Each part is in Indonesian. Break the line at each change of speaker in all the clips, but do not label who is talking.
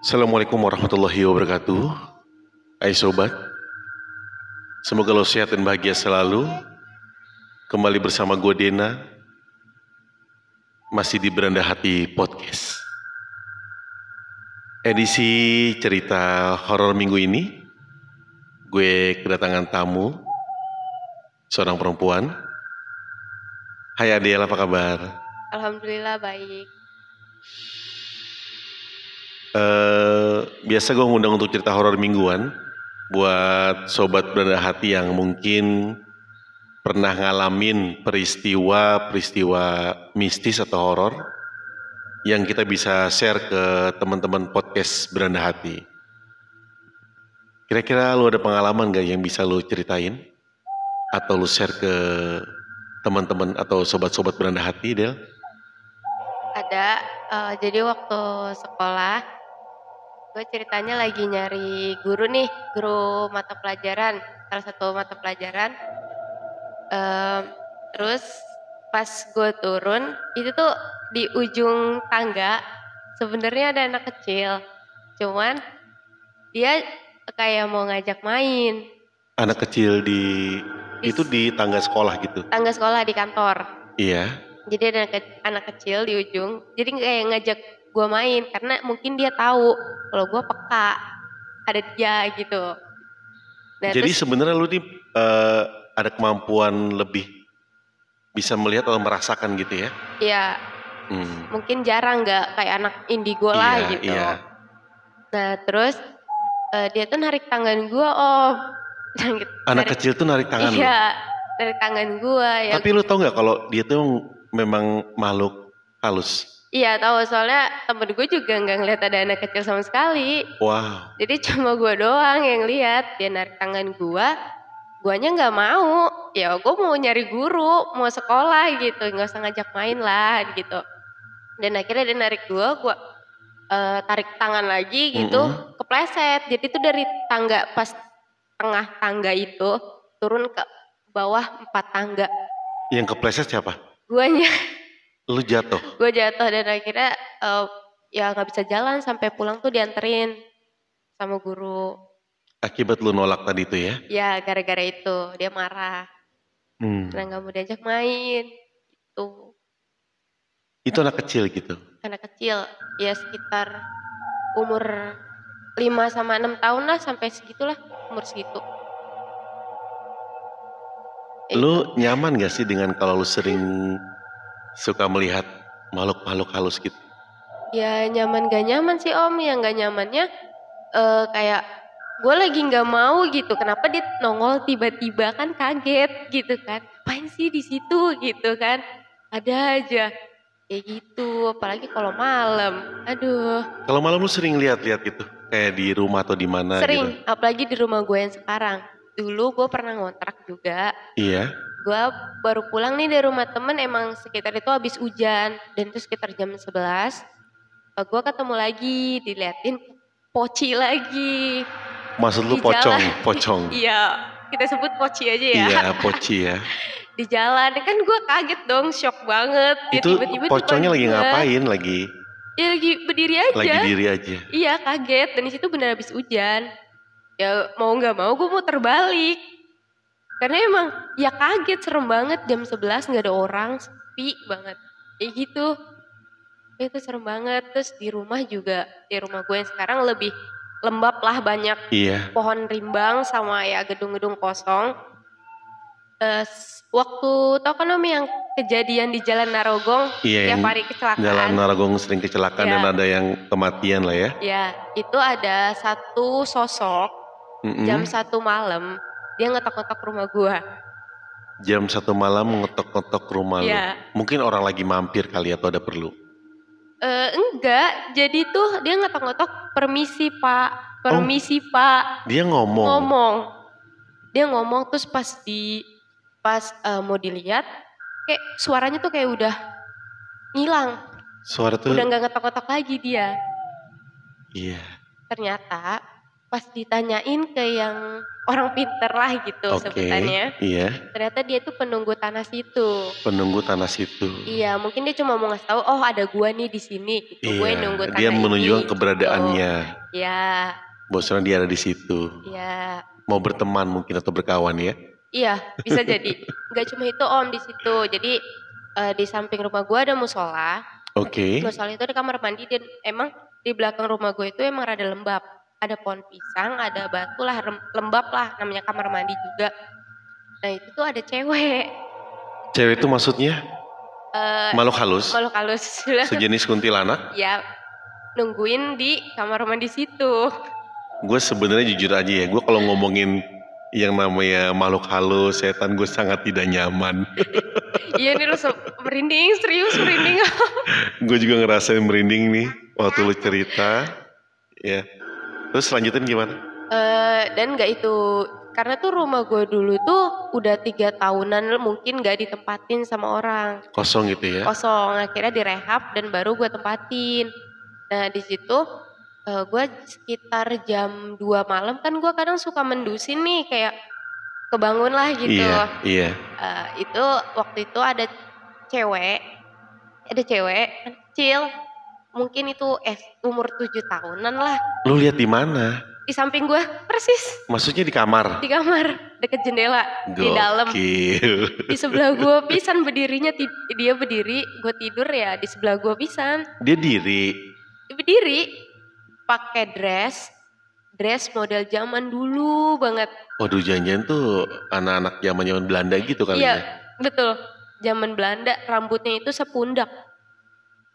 Assalamualaikum warahmatullahi wabarakatuh. Hai sobat, semoga lo sehat dan bahagia selalu. Kembali bersama gue Dena, masih di Beranda Hati Podcast. Edisi cerita horor minggu ini, gue kedatangan tamu, seorang perempuan. Hai Adel, apa kabar?
Alhamdulillah baik.
Eh, biasa gue ngundang untuk cerita horor mingguan buat sobat beranda hati yang mungkin pernah ngalamin peristiwa-peristiwa mistis atau horor yang kita bisa share ke teman-teman podcast beranda hati. Kira-kira lu ada pengalaman gak yang bisa lu ceritain atau lu share ke teman-teman atau sobat-sobat beranda hati, Del?
Ada, eh, jadi waktu sekolah, gue ceritanya lagi nyari guru nih, guru mata pelajaran, salah satu mata pelajaran. Em, terus pas gue turun, itu tuh di ujung tangga, sebenarnya ada anak kecil, cuman dia kayak mau ngajak main,
Anak kecil di itu di tangga sekolah gitu.
tangga sekolah di kantor.
Iya.
Jadi ada anak, anak kecil di ujung, jadi kayak ngajak gue main karena mungkin dia tahu kalau gue peka ada dia gitu. Nah,
Jadi sebenarnya lu nih eh, ada kemampuan lebih bisa melihat atau merasakan gitu ya?
ya
Hmm.
mungkin jarang nggak kayak anak indigo lah
Iya,
gitu.
iya.
Nah terus eh, dia tuh narik tangan gue om.
Anak
Narik-
kecil tuh narik tangan.
Iya, narik tangan gue ya.
Tapi lu tau nggak kalau dia tuh memang makhluk halus?
Iya tahu soalnya temen gue juga nggak ngeliat ada anak kecil sama sekali.
Wow.
Jadi cuma gue doang yang lihat dia narik tangan gue, guanya nggak mau. Ya gue mau nyari guru, mau sekolah gitu, nggak usah ngajak main lah gitu. Dan akhirnya dia narik gue, gue eh, tarik tangan lagi gitu,
Mm-mm.
kepleset. Jadi itu dari tangga pas tengah tangga itu turun ke bawah empat tangga.
Yang kepleset siapa?
Guanya,
Lu jatuh.
gue jatuh dan akhirnya eh, ya nggak bisa jalan sampai pulang tuh dianterin sama guru.
Akibat lu nolak tadi itu ya?
Ya gara-gara itu dia marah
Hmm.
karena nggak mau diajak main. Itu
Itu anak kecil gitu.
anak kecil ya sekitar umur 5 sama 6 tahun lah sampai segitulah umur segitu.
Lu nyaman gak sih dengan kalau lu sering suka melihat makhluk-makhluk halus gitu?
Ya nyaman gak nyaman sih om, yang gak nyamannya eh kayak gue lagi nggak mau gitu, kenapa dia nongol tiba-tiba kan kaget gitu kan, apain sih di situ gitu kan, ada aja kayak gitu, apalagi kalau malam, aduh
Kalau malam lu sering lihat-lihat gitu? Kayak di rumah atau di mana
sering,
gitu?
apalagi di rumah gue yang sekarang. Dulu gue pernah ngontrak juga,
Iya.
Gue baru pulang nih dari rumah temen emang sekitar itu habis hujan dan itu sekitar jam 11 gue ketemu lagi diliatin poci lagi
Maksud lu pocong,
jalan.
pocong.
iya kita sebut poci aja ya
Iya, poci ya.
di jalan kan gue kaget dong shock banget dia
Itu
tiba-tiba di
pocongnya
depan
lagi ngapain? Lagi
ya lagi berdiri aja
lagi diri aja.
iya kaget dan di situ benar habis hujan ya mau nggak mau gue mau terbalik karena emang ya kaget serem banget jam 11 nggak ada orang sepi banget kayak gitu itu serem banget terus di rumah juga di rumah gue yang sekarang lebih lembab lah banyak
Iya.
pohon rimbang sama ya gedung-gedung kosong s- waktu tau kan om yang kejadian di Jalan Narogong
Iya
tiap hari kecelakaan
Jalan Narogong sering kecelakaan
Iya.
dan ada yang kematian lah ya.
ya itu ada satu sosok
Mm-mm.
jam satu malam dia ngetok-ngetok rumah gua.
Jam satu malam ngetok-ngetok rumah lu.
ya.
Mungkin orang lagi mampir kali atau ada perlu.
Eh, enggak. Jadi tuh dia ngetok-ngetok permisi pak. Permisi pak.
Dia ngomong.
ngomong. Dia ngomong terus pas di pas eh, mau dilihat kayak suaranya tuh kayak udah ngilang.
Suara tuh
udah nggak ngetok-ngetok lagi dia.
Iya.
ternyata pas ditanyain ke yang orang pinter lah gitu
Oke,
sebutannya,
iya.
ternyata dia tuh penunggu tanah situ.
Penunggu tanah situ.
Iya, mungkin dia cuma mau ngasih tahu, oh ada gua nih di sini gitu. Gue
Iya,
nunggu tanah
dia
ini.
menunjukkan
gitu.
keberadaannya.
Iya,
Bosnya dia ada di situ.
iya.
Mau berteman mungkin atau berkawan ya.
Iya, bisa jadi. Gak cuma itu om di situ. Jadi eh, di samping rumah gua ada musola.
Oke.
Musola itu ada kamar mandi dan emang di belakang rumah gue itu emang rada lembab. Ada pohon pisang, ada batu lah, lembab lah namanya kamar mandi juga. Nah itu tuh ada cewek.
Cewek itu maksudnya
eh
makhluk halus,
Makhluk halus.
sejenis kuntilanak.
ya nungguin di kamar mandi situ.
Gue sebenarnya jujur aja ya, gue kalau ngomongin yang namanya makhluk halus, setan, gue sangat tidak nyaman.
iya nih lu merinding, serius merinding.
gue juga ngerasain merinding nih waktu lu cerita. Ya. Terus lanjutin gimana?
Eh, dan nggak itu karena tuh rumah gue dulu tuh udah tiga tahunan mungkin nggak ditempatin sama orang
Kosong gitu ya?
kosong akhirnya direhab dan baru gue tempatin nah di situ eh, gue sekitar jam 2 malam kan gue kadang suka mendusin nih kayak kebangun lah gitu
Iya, iya.
Eh, itu waktu itu ada cewek ada cewek kecil mungkin itu eh umur 7 tahunan lah
Lu lihat di mana?
di samping gue persis
Maksudnya di kamar?
di kamar deket jendela di dalam
Gokil.
di sebelah gue pisan berdirinya dia berdiri gue tidur ya di sebelah gue pisan
Dia diri.
berdiri pakai dress dress model zaman dulu banget
Waduh janjian tuh anak-anak zaman zaman Belanda gitu kali
iya
ya.
betul zaman Belanda rambutnya itu sepundak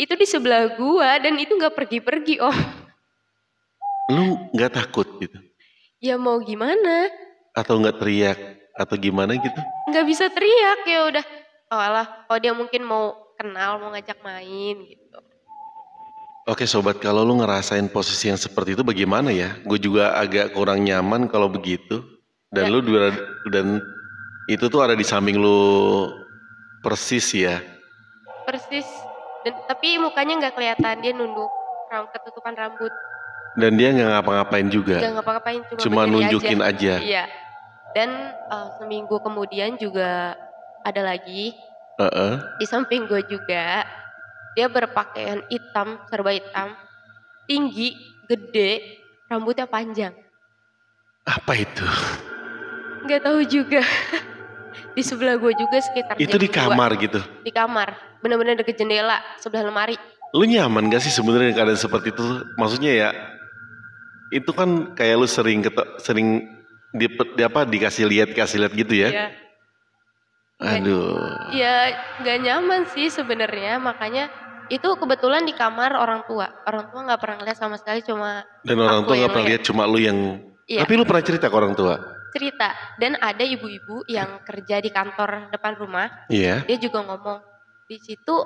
itu di sebelah gua dan itu nggak pergi-pergi om
Lu nggak takut gitu?
ya mau gimana
Atau nggak teriak? Atau gimana gitu?
nggak bisa teriak ya udah oh alah oh dia mungkin mau kenal mau ngajak main gitu
Oke sobat, kalau lu ngerasain posisi yang seperti itu bagaimana ya? Gue juga agak kurang nyaman kalau begitu. Dan
Ya.
lu dua, dan itu tuh ada di samping lu persis ya.
persis dan tapi mukanya nggak kelihatan dia nunduk ram- ketutupan rambut
Dan dia nggak ngapa-ngapain juga.
nggak ngapa-ngapain cuma,
Cuma nunjukin
aja.
aja.
iya dan eh, seminggu kemudian juga ada lagi
Heeh.
di samping gue juga dia berpakaian hitam serba hitam tinggi gede rambutnya panjang
Apa itu?
nggak tahu juga di sebelah gue juga sekitar
Itu di kamar gitu.
di kamar bener-bener deket jendela sebelah lemari
Lu nyaman gak sih sebenarnya keadaan seperti itu? Maksudnya ya itu kan kayak lu sering keto- sering di, di apa dikasih lihat kasih lihat gitu ya.
ya
Aduh.
ya nggak nyaman sih sebenarnya makanya itu kebetulan di kamar orang tua orang tua nggak pernah ngeliat sama sekali cuma
Dan orang tua nggak pernah
lihat.
lihat cuma lu yang
Iya.
Tapi lu pernah cerita ke orang tua?
Cerita dan ada ibu-ibu yang kerja di kantor depan rumah
Iya.
dia juga ngomong di situ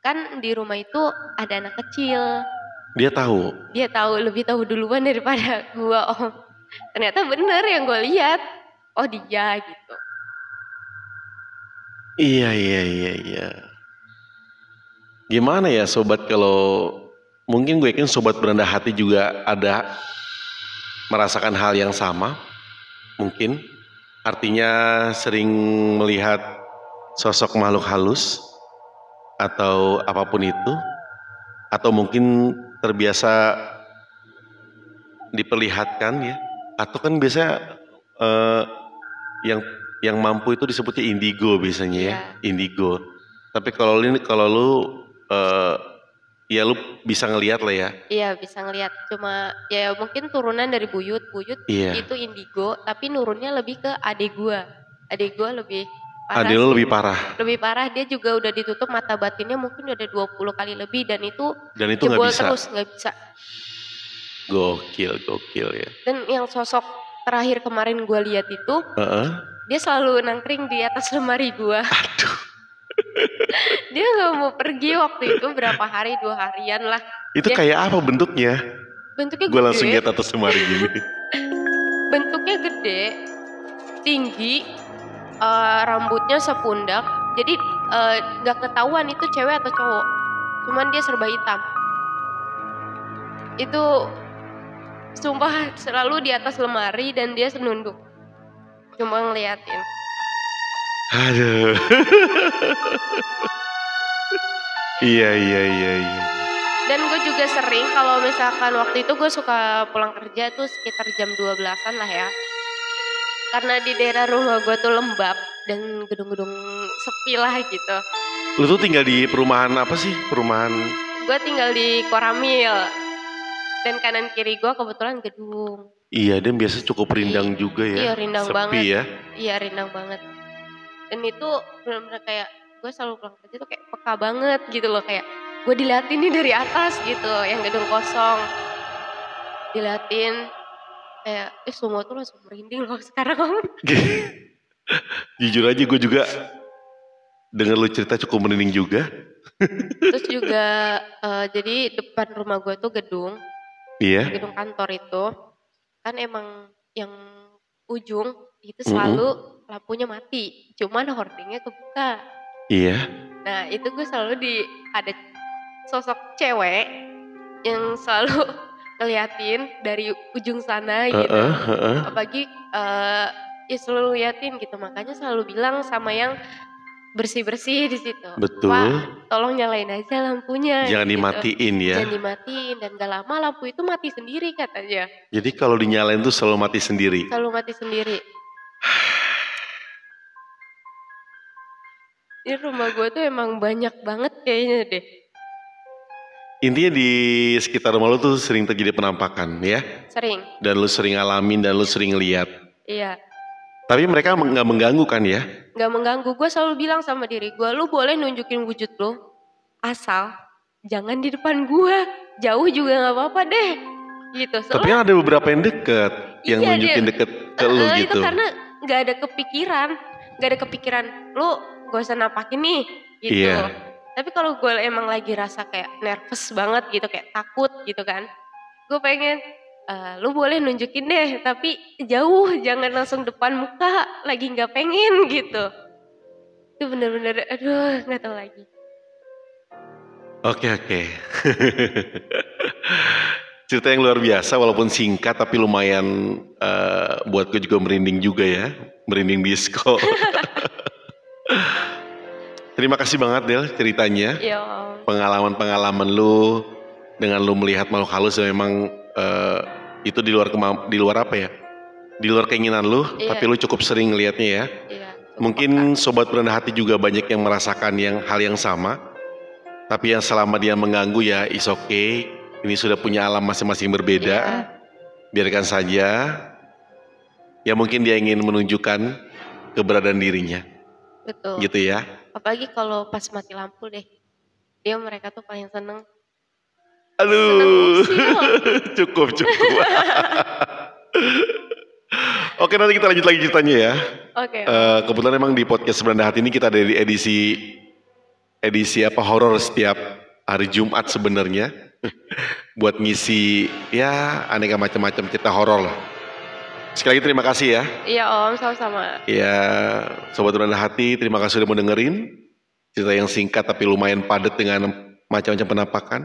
kan di rumah itu ada anak kecil
Dia tahu.
dia tahu lebih tahu duluan daripada gua om ternyata bener yang gue lihat oh dia gitu
Iya iya iya iya. Gimana ya sobat kalau mungkin gue yakin sobat berendah hati juga ada merasakan hal yang sama. Mungkin. Artinya sering melihat sosok makhluk halus atau apa pun itu atau mungkin terbiasa diperlihatkan ya. Atau kan biasa eh, yang yang mampu itu disebutnya indigo biasanya ya indigo. Tapi kalau ini kalau lu eh, ya lu bisa ngelihat lah ya.
Iya bisa ngelihat cuma ya mungkin turunan dari buyut. Buyut
iya.
itu indigo tapi nurunnya lebih ke adik gua. Adik gua lebih parah
adil lu lebih parah?
Lebih parah dia juga udah ditutup mata batinnya mungkin udah 20 kali lebih dan itu
dan itu nggak bisa.
terus nggak bisa.
Gokil gokil ya.
Dan yang sosok terakhir kemarin gua lihat itu
Heeh.
dia selalu nangkring di atas lemari gua.
Aduh
dia nggak mau pergi waktu itu berapa hari dua harian lah
itu
Ya.
kayak apa bentuknya
bentuknya
gue langsung lihat atas lemari gini
bentuknya gede tinggi eh, rambutnya sepundak jadi eh, nggak ketahuan itu cewek atau cowok cuman dia serba hitam itu sumpah selalu di atas lemari dan dia senunduk. Cuma ngeliatin.
Aduh. iya iya iya iya.
Dan gue juga sering kalau misalkan waktu itu gue suka pulang kerja tuh sekitar jam 12-an lah ya. Karena di daerah rumah gue tuh lembab dan gedung-gedung sepi lah gitu.
Lu tuh tinggal di perumahan apa sih? Perumahan
Gue tinggal di Koramil. Dan kanan kiri gue kebetulan gedung.
Iya, dan biasa cukup rindang juga ya.
Iya, rindang
Sepi
banget.
ya.
Iya rindang banget. Dan itu benar-benar kayak gue selalu pulang kerja tuh kayak peka banget gitu loh kayak gue diliatin nih dari atas gitu yang gedung kosong. Diliatin kayak eh semua tuh langsung merinding loh sekarang.
Jujur aja gue juga denger lu cerita cukup merinding juga.
terus juga eh, jadi depan rumah gue tuh gedung.
Iya.
gedung kantor itu. Kan emang yang ujung itu selalu lampunya mati cuman hordingnya kebuka
Iya.
Nah itu gue selalu di ada sosok cewek yang selalu ngeliatin dari ujung sana gitu.
Heeh, heeh.
Apalagi eh, ya selalu liatin gitu. Makanya selalu bilang sama yang bersih-bersih di situ.
Betul.
Pak, tolong nyalain aja lampunya.
Jangan
gitu.
dimatiin ya.
Jangan dimatiin dan gak lama lampu itu mati sendiri katanya.
Jadi kalau dinyalain tuh selalu mati sendiri.
Selalu mati sendiri. Ini rumah gue tuh emang banyak banget kayaknya deh.
Intinya di sekitar rumah lu tuh sering terjadi penampakan ya.
Sering.
Dan lu sering ngalamin dan lu sering lihat.
Iya.
Tapi mereka nggak mengganggu kan ya?
nggak mengganggu gue selalu bilang sama diri gue lu boleh nunjukin wujud lu asal jangan di depan gue jauh juga nggak apa-apa deh gitu
Tapi kan ada beberapa yang deket, yang
Iya,
nunjukin
dia-
deket ke lu
Eh,
gitu.
itu karena nggak ada kepikiran nggak ada kepikiran lu gak usah nampakin nih gitu
Iya.
tapi kalau gue emang lagi rasa kayak nervous banget gitu kayak takut gitu kan gue pengen eh, lu boleh nunjukin deh tapi jauh jangan langsung depan muka lagi nggak pengen gitu itu bener-bener aduh nggak tahu lagi
Oke oke. Cerita yang luar biasa walaupun singkat tapi lumayan eh, buat gue juga merinding juga ya. Merinding disco. Terima kasih banget Del ceritanya.
ya.
Pengalaman-pengalaman lu dengan lu melihat makhluk halus memang eh, itu di luar di luar apa ya? Di luar keinginan lu,
Iya.
tapi lu cukup sering ngelihatnya ya.
Iya,
Mungkin sobat berendah hati juga banyak yang merasakan yang hal yang sama. Tapi yang selama dia mengganggu ya is okay. Ini sudah punya alam masing-masing berbeda.
Iya,
Biarkan saja. Ya mungkin dia ingin menunjukkan keberadaan dirinya.
Betul
Gitu ya.
apalagi kalau pas mati lampu deh dia mereka tuh paling seneng
Aduh.
Seneng
cukup cukup. Oke nanti kita lanjut lagi ceritanya ya.
oke
Eh, kebetulan emang di podcast Beranda Hati ini kita ada di edisi edisi apa horor setiap hari Jumat sebenarnya buat ngisi ya aneka macam-macam cerita horor lah. Sekali lagi terima kasih ya.
iya om sama-sama
Ya sobat Beranda Hati terima kasih sudah mau dengerin cerita yang singkat tapi lumayan padat dengan macam-macam penampakan.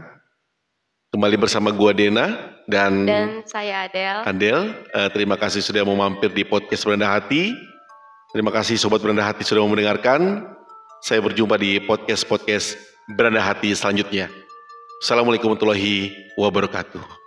Kembali bersama gua Dena dan,
dan saya Adele
Andel. Eh, terima kasih sudah mau mampir di podcast Beranda Hati. Terima kasih Sobat Beranda Hati sudah mau mendengarkan. Saya berjumpa di podcast-podcast Beranda Hati selanjutnya. Assalamualaikum warahmatullahi wabarakatuh.